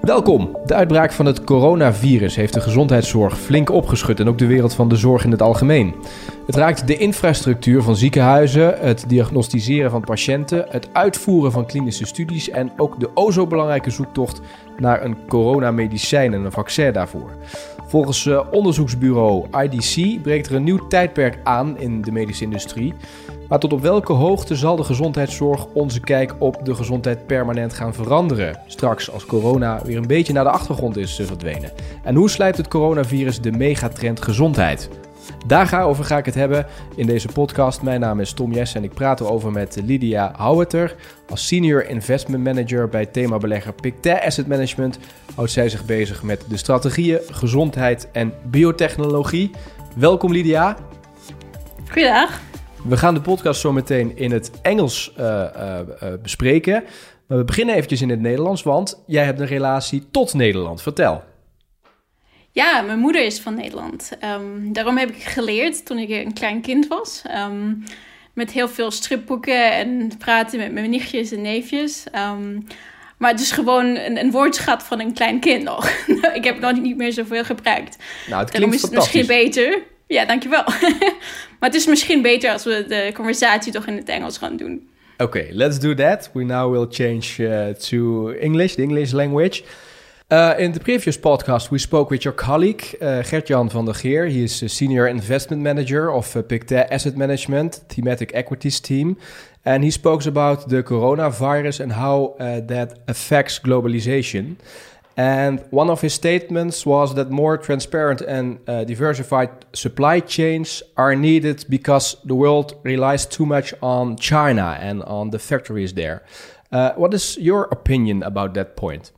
Welkom. De uitbraak van het coronavirus heeft de gezondheidszorg flink opgeschud en ook de wereld van de zorg in het algemeen. Het raakt de infrastructuur van ziekenhuizen, het diagnosticeren van patiënten, het uitvoeren van klinische studies en ook de o zo belangrijke zoektocht naar een coronamedicijn en een vaccin daarvoor. Volgens uh, onderzoeksbureau IDC breekt er een nieuw tijdperk aan in de medische industrie. Maar tot op welke hoogte zal de gezondheidszorg onze kijk op de gezondheid permanent gaan veranderen? Straks als corona weer een beetje naar de achtergrond is eh, verdwenen. En hoe slijpt het coronavirus de megatrend gezondheid? Daarover ga ik het hebben in deze podcast. Mijn naam is Tom Jess en ik praat erover met Lydia Houweter. Als senior investment manager bij themabelegger Pictet Asset Management houdt zij zich bezig met de strategieën, gezondheid en biotechnologie. Welkom Lydia. Goedendag. We gaan de podcast zo meteen in het Engels uh, uh, bespreken. Maar we beginnen eventjes in het Nederlands, want jij hebt een relatie tot Nederland. Vertel. Ja, mijn moeder is van Nederland. Um, daarom heb ik geleerd toen ik een klein kind was. Um, met heel veel stripboeken en praten met mijn nichtjes en neefjes. Um, maar het is gewoon een, een woordschat van een klein kind nog. ik heb nog niet meer zoveel gebruikt. Nou, het klinkt is het misschien beter. Ja, dankjewel. maar het is misschien beter als we de conversatie toch in het Engels gaan doen. Okay, let's do that. We now will change uh, to English, the English language. Uh, in the previous podcast, we spoke with your colleague, uh, Gert-Jan van der Geer. He is a senior investment manager of uh, Pictet Asset Management, thematic equities team. And he spoke about the coronavirus and how uh, that affects globalization. And one of his statements was that more transparent and uh, diversified supply chains are needed because the world relies too much on China and on the factories there. Uh, what is your opinion about that point?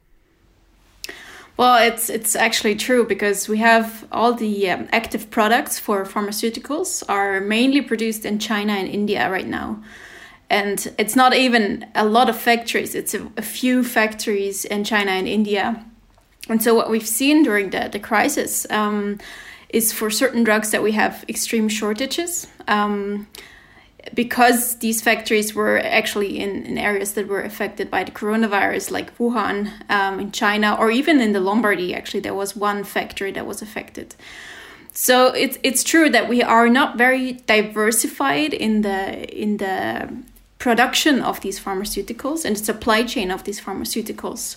Well, it's it's actually true because we have all the um, active products for pharmaceuticals are mainly produced in China and India right now. And it's not even a lot of factories, it's a, a few factories in China and India. And so, what we've seen during the, the crisis um, is for certain drugs that we have extreme shortages. Um, because these factories were actually in, in areas that were affected by the coronavirus, like Wuhan um, in China, or even in the Lombardy, actually, there was one factory that was affected. So it's it's true that we are not very diversified in the in the production of these pharmaceuticals and the supply chain of these pharmaceuticals.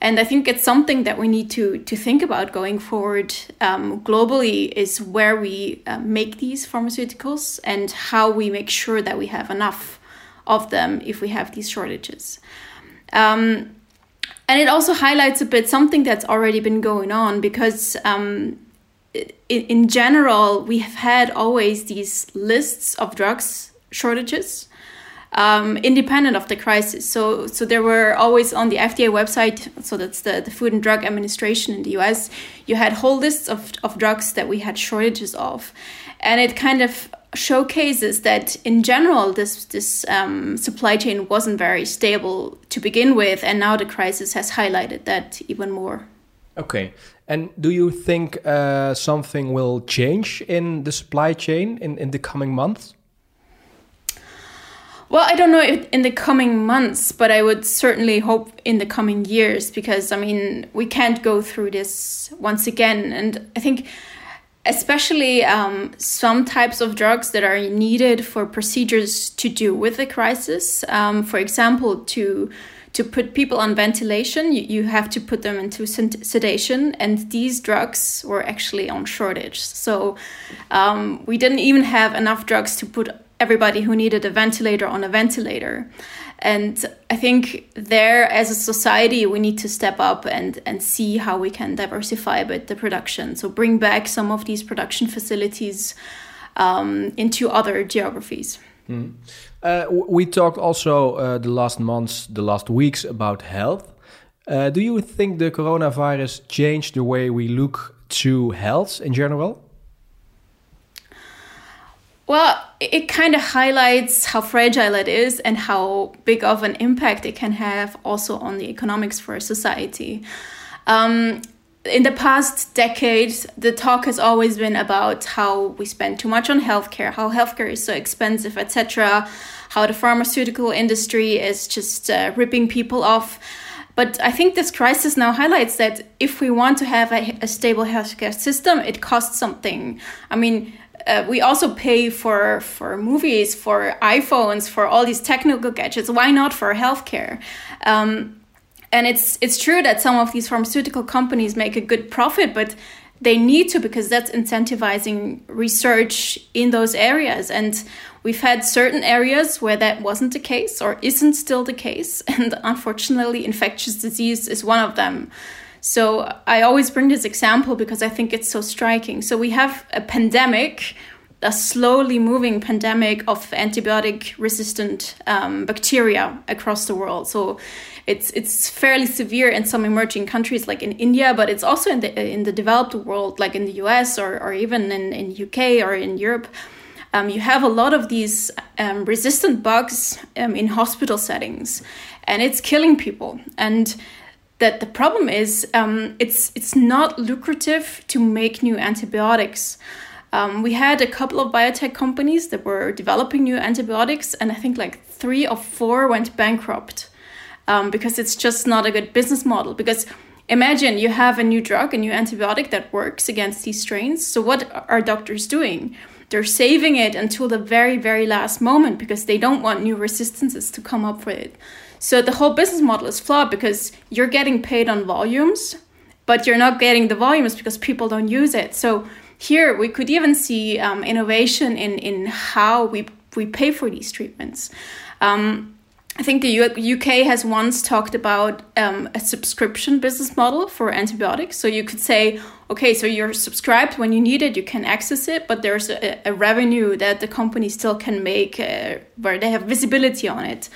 And I think it's something that we need to to think about going forward um, globally is where we uh, make these pharmaceuticals and how we make sure that we have enough of them if we have these shortages. Um, and it also highlights a bit something that's already been going on because um, in, in general we have had always these lists of drugs shortages um, independent of the crisis. So, so there were always on the FDA website, so that's the, the Food and Drug Administration in the US, you had whole lists of, of drugs that we had shortages of. And it kind of showcases that in general this this um, supply chain wasn't very stable to begin with, and now the crisis has highlighted that even more. Okay, and do you think uh, something will change in the supply chain in, in the coming months? Well, I don't know if in the coming months, but I would certainly hope in the coming years because I mean, we can't go through this once again. And I think, especially um, some types of drugs that are needed for procedures to do with the crisis, um, for example, to to put people on ventilation, you, you have to put them into sedation, and these drugs were actually on shortage. So um, we didn't even have enough drugs to put everybody who needed a ventilator on a ventilator. And I think there, as a society, we need to step up and, and see how we can diversify a bit the production. So bring back some of these production facilities um, into other geographies. Mm. Uh, we talked also uh, the last months, the last weeks about health. Uh, do you think the coronavirus changed the way we look to health in general? Well, it kind of highlights how fragile it is and how big of an impact it can have also on the economics for a society. Um, in the past decades, the talk has always been about how we spend too much on healthcare, how healthcare is so expensive, etc., how the pharmaceutical industry is just uh, ripping people off. But I think this crisis now highlights that if we want to have a, a stable healthcare system, it costs something. I mean, uh, we also pay for for movies, for iPhones, for all these technical gadgets. Why not for healthcare? Um, and it's it's true that some of these pharmaceutical companies make a good profit, but they need to because that's incentivizing research in those areas. And we've had certain areas where that wasn't the case or isn't still the case, and unfortunately, infectious disease is one of them. So I always bring this example because I think it's so striking. So we have a pandemic, a slowly moving pandemic of antibiotic resistant um, bacteria across the world. So it's it's fairly severe in some emerging countries like in India, but it's also in the in the developed world like in the US or, or even in, in UK or in Europe. Um, you have a lot of these um, resistant bugs um, in hospital settings, and it's killing people. And that the problem is um, it's it's not lucrative to make new antibiotics. Um, we had a couple of biotech companies that were developing new antibiotics, and I think like three or four went bankrupt um, because it's just not a good business model. Because imagine you have a new drug, a new antibiotic that works against these strains. So what are doctors doing? They're saving it until the very, very last moment because they don't want new resistances to come up with it. So the whole business model is flawed because you're getting paid on volumes, but you're not getting the volumes because people don't use it. So here we could even see um, innovation in in how we we pay for these treatments. Um, I think the U- UK has once talked about um, a subscription business model for antibiotics. So you could say, okay, so you're subscribed when you need it, you can access it, but there's a, a revenue that the company still can make uh, where they have visibility on it.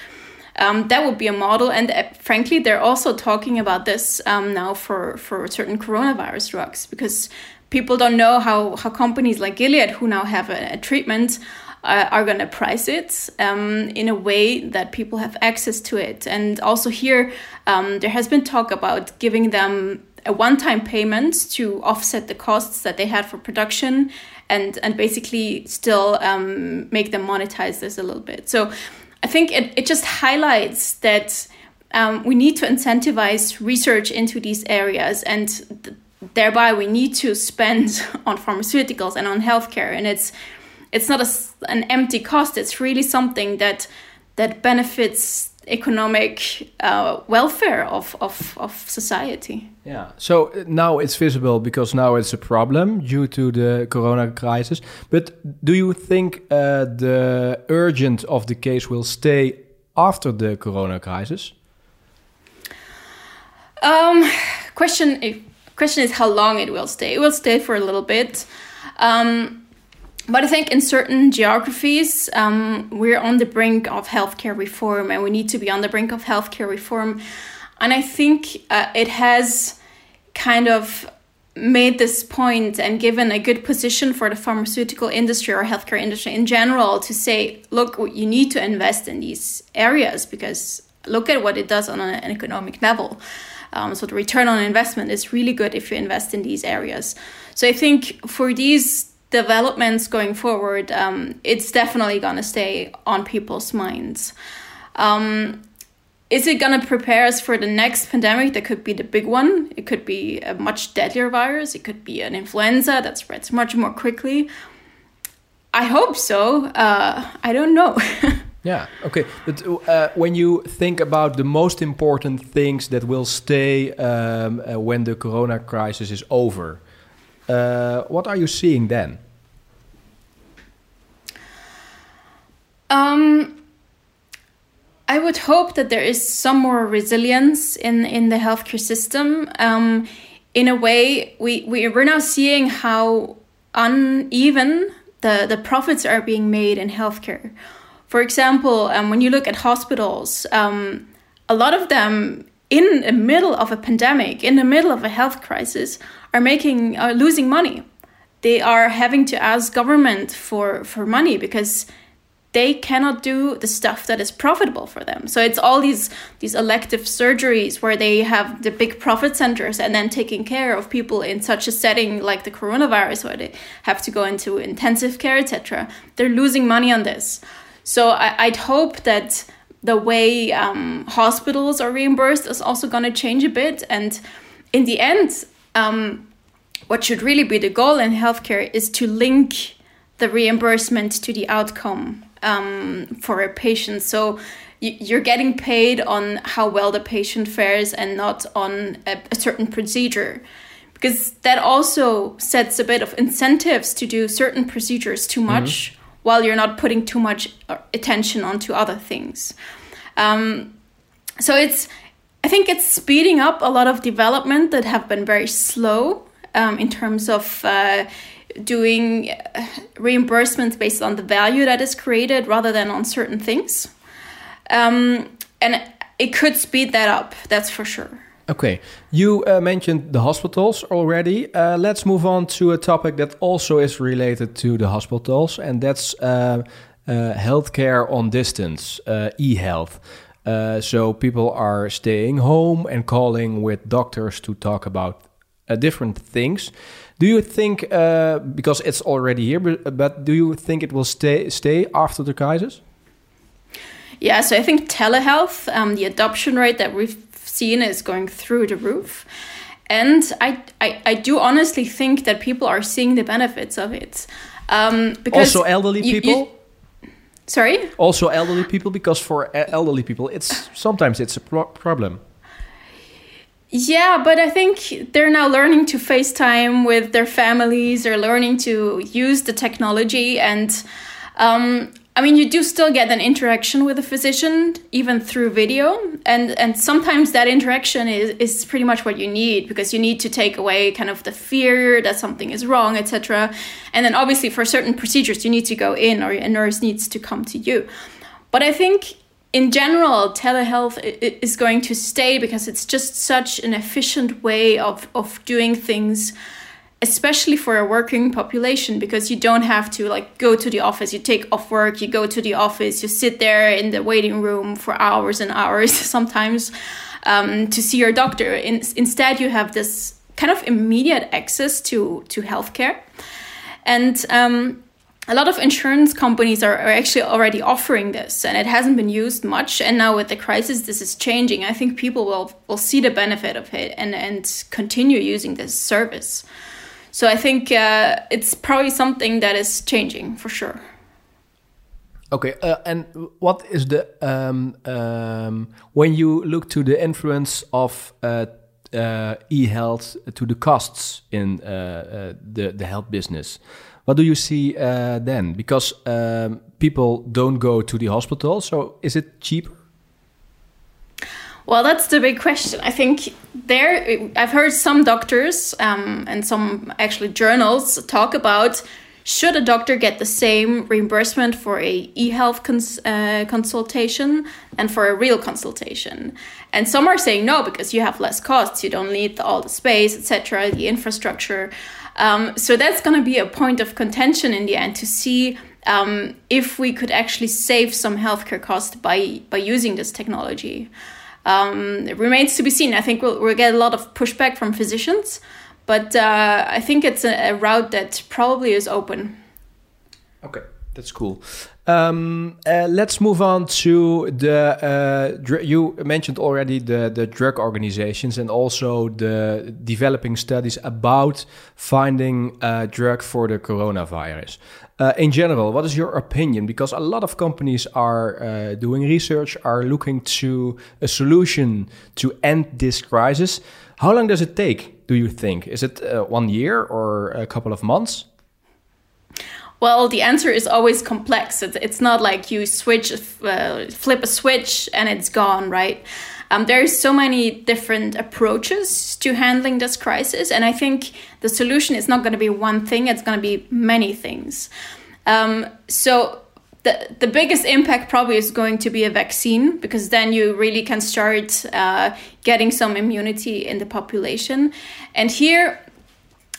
Um, that would be a model. And uh, frankly, they're also talking about this um, now for, for certain coronavirus drugs because people don't know how, how companies like Gilead, who now have a, a treatment, uh, are going to price it um, in a way that people have access to it. And also, here, um, there has been talk about giving them a one time payment to offset the costs that they had for production and, and basically still um, make them monetize this a little bit. So, I think it, it just highlights that um, we need to incentivize research into these areas and th- thereby we need to spend on pharmaceuticals and on healthcare. And it's it's not a, an empty cost. It's really something that that benefits economic uh, welfare of, of, of society. Yeah. So uh, now it's visible because now it's a problem due to the corona crisis. But do you think uh, the urgent of the case will stay after the corona crisis? Um, question question is how long it will stay. It will stay for a little bit. Um, but I think in certain geographies, um, we're on the brink of healthcare reform, and we need to be on the brink of healthcare reform. And I think uh, it has kind of made this point and given a good position for the pharmaceutical industry or healthcare industry in general to say, look, you need to invest in these areas because look at what it does on an economic level. Um, so the return on investment is really good if you invest in these areas. So I think for these developments going forward, um, it's definitely going to stay on people's minds. Um, is it going to prepare us for the next pandemic that could be the big one? It could be a much deadlier virus. It could be an influenza that spreads much more quickly. I hope so. Uh, I don't know. yeah, okay. But uh, when you think about the most important things that will stay um, uh, when the corona crisis is over, uh, what are you seeing then? Um, I would hope that there is some more resilience in in the healthcare system. Um, in a way, we, we we're now seeing how uneven the the profits are being made in healthcare. For example, um, when you look at hospitals, um, a lot of them in the middle of a pandemic, in the middle of a health crisis, are making are losing money. They are having to ask government for for money because they cannot do the stuff that is profitable for them. So it's all these these elective surgeries where they have the big profit centers and then taking care of people in such a setting like the coronavirus where they have to go into intensive care, etc. They're losing money on this. So I, would hope that the way um, hospitals are reimbursed is also going to change a bit. And in the end, um, what should really be the goal in healthcare is to link the reimbursement to the outcome um, for a patient. So you're getting paid on how well the patient fares and not on a, a, certain procedure because that also sets a bit of incentives to do certain procedures too much mm-hmm. While you're not putting too much uh, attention onto other things um, so it's i think it's speeding up a lot of development that have been very slow um, in terms of uh, doing uh, reimbursements based on the value that is created rather than on certain things um, and it could speed that up, that's for sure. Okay, you uh, mentioned the hospitals already. Uh, let's move on to a topic that also is related to the hospitals, and that's uh, uh healthcare on distance, uh, e health. Uh, so people are staying home and calling with doctors to talk about different things. Do you think, because it's already here, but, but do you think it will stay stay after the crisis? Yeah, so I think telehealth, um, the adoption rate that we've seen is going through the roof. And I, I, I do honestly think that people are seeing the benefits of it. Um, because also elderly you, people? You, sorry? Also elderly people, because for elderly people, it's sometimes it's a pro problem. Yeah, but I think they're now learning to FaceTime with their families. They're learning to use the technology, and um, I mean, you do still get an interaction with a physician, even through video, and and sometimes that interaction is is pretty much what you need because you need to take away kind of the fear that something is wrong, etc. And then obviously for certain procedures you need to go in or a nurse needs to come to you. But I think in general, telehealth is going to stay because it's just such an efficient way of of doing things especially for a working population because you don't have to like go to the office. You take off work you go to the office you sit there in the waiting room for hours and hours sometimes um, to see your doctor. In, instead you have this kind of immediate access to to healthcare. And um, a lot of insurance companies are, are actually already offering this and it hasn't been used much. And now with the crisis this is changing. I think people will will see the benefit of it and and continue using this service so I think uh, it's probably something that is changing for sure. Okay, uh, and what is the um, um, when you look to the influence of uh, uh e-health to the costs in uh, uh, the the health business? What do you see then? Because um, people don't go to the hospital, so is it cheaper? Well, that's the big question. I think there, I've heard some doctors um, and some actually journals talk about should a doctor get the same reimbursement for a e-health cons uh, consultation and for a real consultation. And some are saying no because you have less costs you don't need all the space etc the infrastructure. Um, so that's going to be a point of contention in the end to see um, if we could actually save some healthcare costs by by using this technology um, it remains to be seen. I think we'll, we'll get a lot of pushback from physicians, but uh, I think it's a, a, route that probably is open. Okay, that's cool. Um, uh, let's move on to the. Uh, you mentioned already the the drug organizations and also the developing studies about finding a drug for the coronavirus. Uh, in general, what is your opinion? Because a lot of companies are uh, doing research, are looking to a solution to end this crisis. How long does it take, do you think? Is it uh, one year or a couple of months? Well, the answer is always complex. It's, not like you switch, uh, flip a switch and it's gone, right? Um, there's so many different approaches to handling this crisis, and I think the solution is not going to be one thing; it's going to be many things. Um, so the, the biggest impact probably is going to be a vaccine because then you really can start uh, getting some immunity in the population. And here,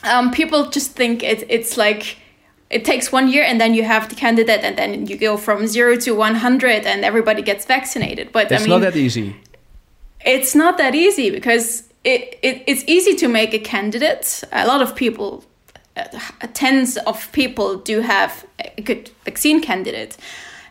um, people just think it, it's like it takes one year and then you have the candidate and then you go from zero to 100 and everybody gets vaccinated. But it's I mean, not that easy it's not that easy because it, it it's easy to make a candidate. A lot of people, uh, tens of people, do have a good vaccine candidate.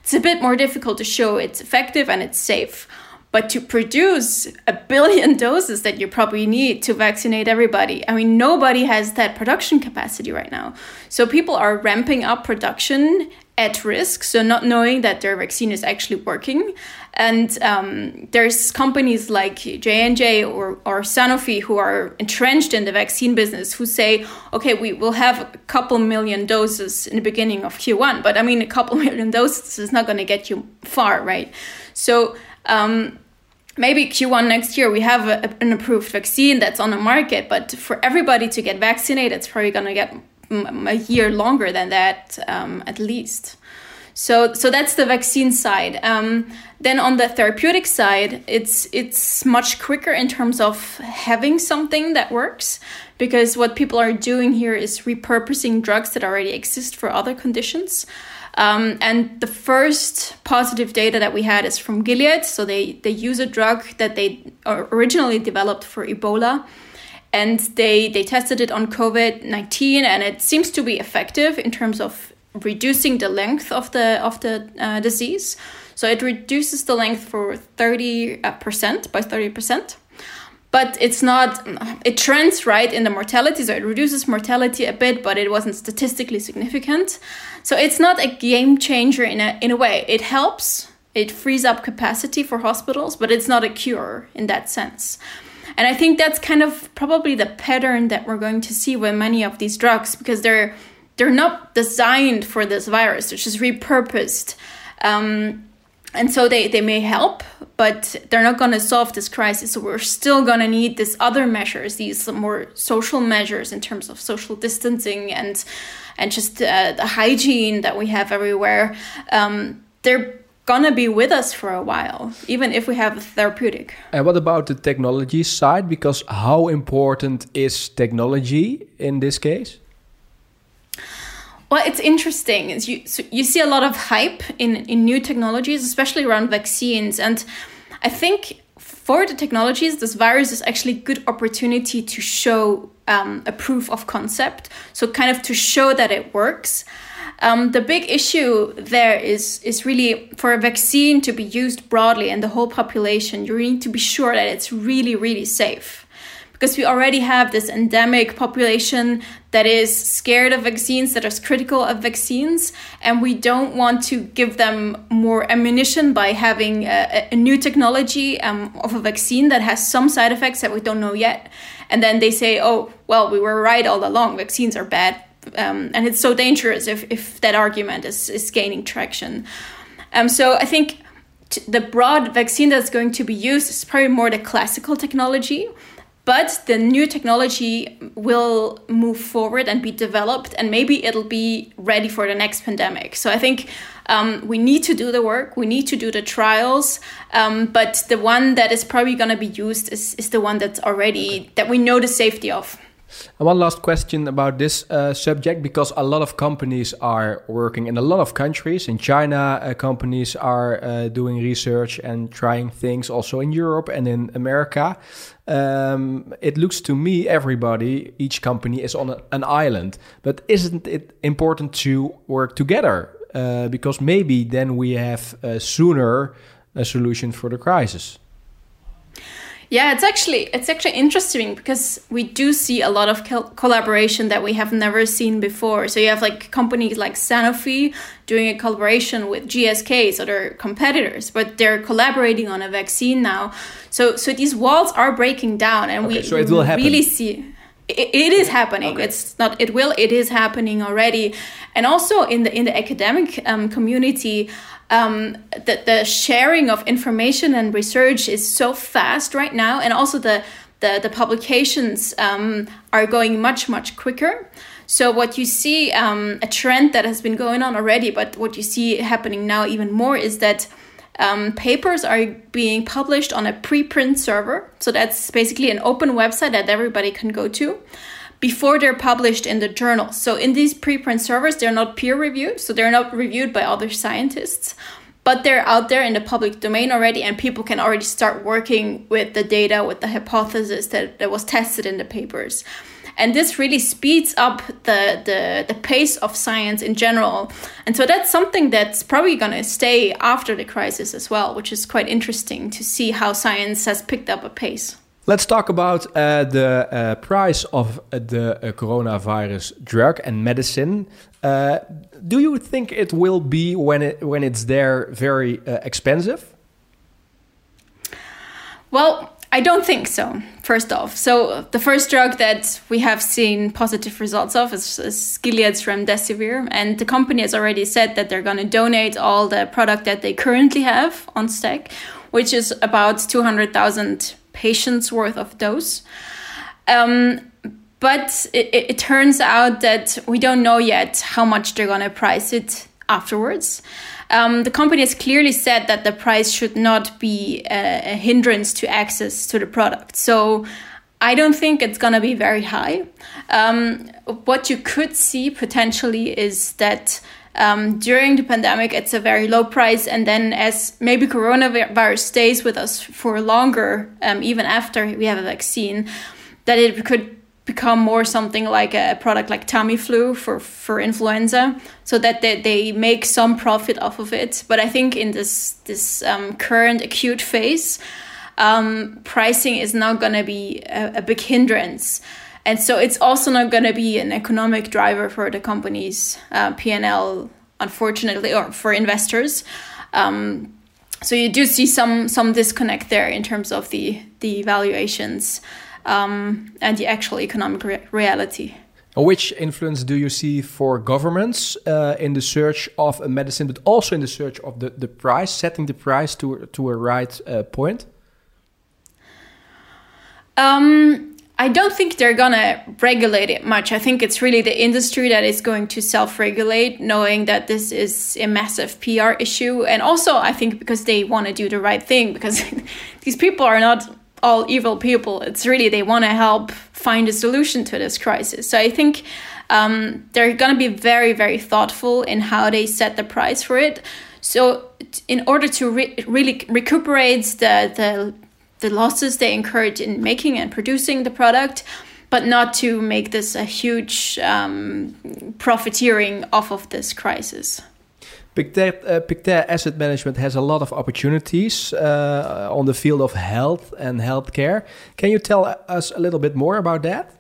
it's a bit more difficult to show it's effective and it's safe. But to produce a billion doses that you probably need to vaccinate everybody, I mean, nobody has that production capacity right now. So people are ramping up production at risk, so not knowing that their vaccine is actually working. And um, there's companies like J and J or or Sanofi who are entrenched in the vaccine business who say, okay, we will have a couple million doses in the beginning of Q1, but I mean, a couple million doses is not going to get you far, right? So. Um, maybe Q1 next year we have a, an approved vaccine that's on the market, but for everybody to get vaccinated, it's probably going to get a year longer than that um, at least. So, so that's the vaccine side. Um, then on the therapeutic side, it's it's much quicker in terms of having something that works, because what people are doing here is repurposing drugs that already exist for other conditions. Um, and the first positive data that we had is from Gilead. So they they use a drug that they originally developed for Ebola and they they tested it on covid-19 and it seems to be effective in terms of reducing the length of the of the uh, disease so it reduces the length for 30% uh, by 30% but it's not it trends right in the mortality so it reduces mortality a bit but it wasn't statistically significant so it's not a game changer in a in a way it helps it frees up capacity for hospitals but it's not a cure in that sense and I think that's kind of probably the pattern that we're going to see with many of these drugs because they're they're not designed for this virus. They're just repurposed. Um, and so they, they may help, but they're not going to solve this crisis. So we're still going to need these other measures, these more social measures in terms of social distancing and and just uh, the hygiene that we have everywhere. Um, they're gonna be with us for a while, even if we have a therapeutic. And what about the technology side? Because how important is technology in this case? Well, it's interesting. It's you, so you see a lot of hype in, in new technologies, especially around vaccines. And I think for the technologies, this virus is actually a good opportunity to show um, a proof of concept. So, kind of to show that it works. Um, the big issue there is is really for a vaccine to be used broadly in the whole population. You need to be sure that it's really really safe, because we already have this endemic population that is scared of vaccines, that is critical of vaccines, and we don't want to give them more ammunition by having a, a new technology um, of a vaccine that has some side effects that we don't know yet. And then they say, "Oh, well, we were right all along. Vaccines are bad." um, and it's so dangerous if, if that argument is, is gaining traction. Um, so I think the broad vaccine that's going to be used is probably more the classical technology, but the new technology will move forward and be developed, and maybe it'll be ready for the next pandemic. So I think um, we need to do the work, we need to do the trials, um, but the one that is probably going to be used is, is the one that's already that we know the safety of. And one last question about this uh, subject because a lot of companies are working in a lot of countries. In China, uh, companies are uh, doing research and trying things also in Europe and in America. Um, it looks to me, everybody, each company is on a, an island. But isn't it important to work together? Uh, because maybe then we have sooner a solution for the crisis. Yeah, it's actually it's actually interesting because we do see a lot of collaboration that we have never seen before. So you have like companies like Sanofi doing a collaboration with GSK, so they're competitors, but they're collaborating on a vaccine now. So so these walls are breaking down, and okay, we so it will happen. really see it, it is happening okay. it's not it will it is happening already and also in the in the academic um, community um, the, the sharing of information and research is so fast right now, and also the the, the publications um, are going much much quicker. So what you see um, a trend that has been going on already, but what you see happening now even more is that um, papers are being published on a preprint server. So that's basically an open website that everybody can go to before they're published in the journal. So in these preprint servers, they're not peer reviewed, so they're not reviewed by other scientists, but they're out there in the public domain already, and people can already start working with the data, with the hypothesis that, that was tested in the papers. And this really speeds up the, the, the pace of science in general. And so that's something that's probably going to stay after the crisis as well which is quite interesting to see how science has picked up a pace Let's talk about uh, the uh, price of the uh, coronavirus drug and medicine. Uh, do you think it will be when it when it's there very uh, expensive? Well, I don't think so, first off. So, the first drug that we have seen positive results of is, is Gilead's Remdesivir. And the company has already said that they're going to donate all the product that they currently have on stack, which is about 200,000 patients worth of dose. Um, but it, it, turns out that we don't know yet how much they're going to price it afterwards. Um, the company has clearly said that the price should not be a, a hindrance to access to the product. So I don't think it's going to be very high. Um, what you could see potentially is that um, during the pandemic, it's a very low price, and then as maybe coronavirus stays with us for longer, um, even after we have a vaccine, that it could become more something like a product like Tamiflu for for influenza, so that they, they make some profit off of it. But I think in this this um, current acute phase, um, pricing is not going to be a, a, big hindrance, and so it's also not going to be an economic driver for the company's uh, P and L, unfortunately, or for investors. Um, so you do see some some disconnect there in terms of the the valuations um, and the actual economic re reality. Which influence do you see for governments uh, in the search of a medicine, but also in the search of the, the price, setting the price to, to a right uh, point? Um, I don't think they're gonna regulate it much. I think it's really the industry that is going to self regulate, knowing that this is a massive PR issue. And also, I think because they want to do the right thing, because these people are not all evil people. It's really they want to help find a solution to this crisis. So I think um, they're to be very, very thoughtful in how they set the price for it. So in order to re really recuperate the, the the losses they incurred in making and producing the product, but not to make this a huge um, profiteering off of this crisis. Pictet, uh, Pictet Asset Management has a lot of opportunities uh, on the field of health and healthcare. Can you tell us a little bit more about that?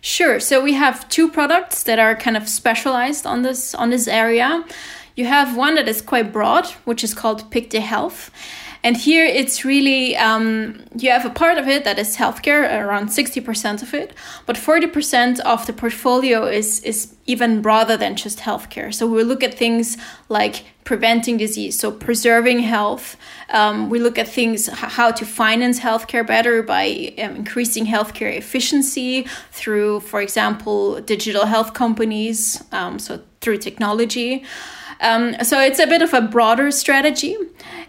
Sure. So we have two products that are kind of specialized on this on this area. You have one that is quite broad, which is called Pictet Health. And here it's really, um, you have a part of it that is healthcare, around 60% of it, but 40% of the portfolio is, is even broader than just healthcare. So we look at things like preventing disease, so preserving health. Um, we look at things, how to finance healthcare better by um, increasing healthcare efficiency through, for example, digital health companies, um, so through technology. Um, so it's a bit of a broader strategy.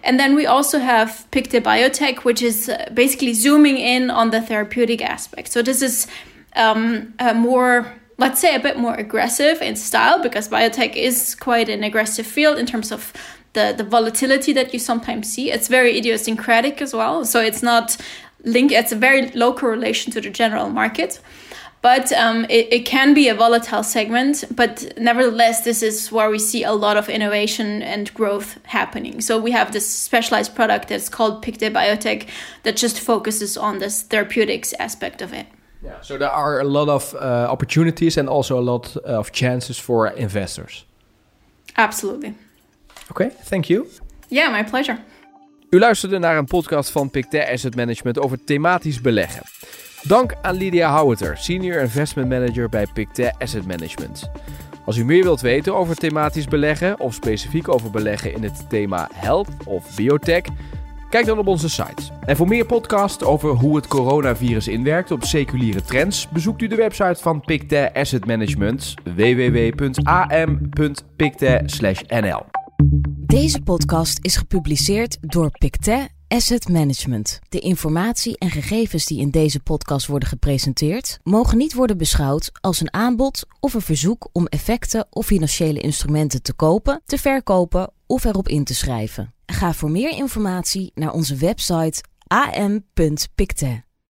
And then we also have Pictet Biotech, which is uh, basically zooming in on the therapeutic aspect. So this is um, a more let's say a bit more aggressive in style because biotech is quite an aggressive field in terms of the, the volatility that you sometimes see. It's very idiosyncratic as well. So it's not linked, it's a very low correlation to the general market but um, it, it can be a volatile segment. But nevertheless, this is where we see a lot of innovation and growth happening. So we have this specialized product that's called Pictet Biotech that just focuses on this therapeutics aspect of it. Yeah, so there are a lot of uh, opportunities and also a lot of chances for investors. Absolutely. Okay, thank you. Yeah, my pleasure. U luisterde naar een podcast van Pictet Asset Management over thematisch beleggen. Dank aan Lydia Houweter, Senior Investment Manager bij Pictet Asset Management. Als u meer wilt weten over thematisch beleggen of specifiek over beleggen in het thema health of biotech, kijk dan op onze site. En voor meer podcasts over hoe het coronavirus inwerkt op seculiere trends, bezoekt u de website van Pictet Asset Management www.am.pictet.nl. Deze podcast is gepubliceerd door Pictet Asset Management. De informatie en gegevens die in deze podcast worden gepresenteerd, mogen niet worden beschouwd als een aanbod of een verzoek om effecten of financiële instrumenten te kopen, te verkopen of erop in te schrijven. Ga voor meer informatie naar onze website am.pictet.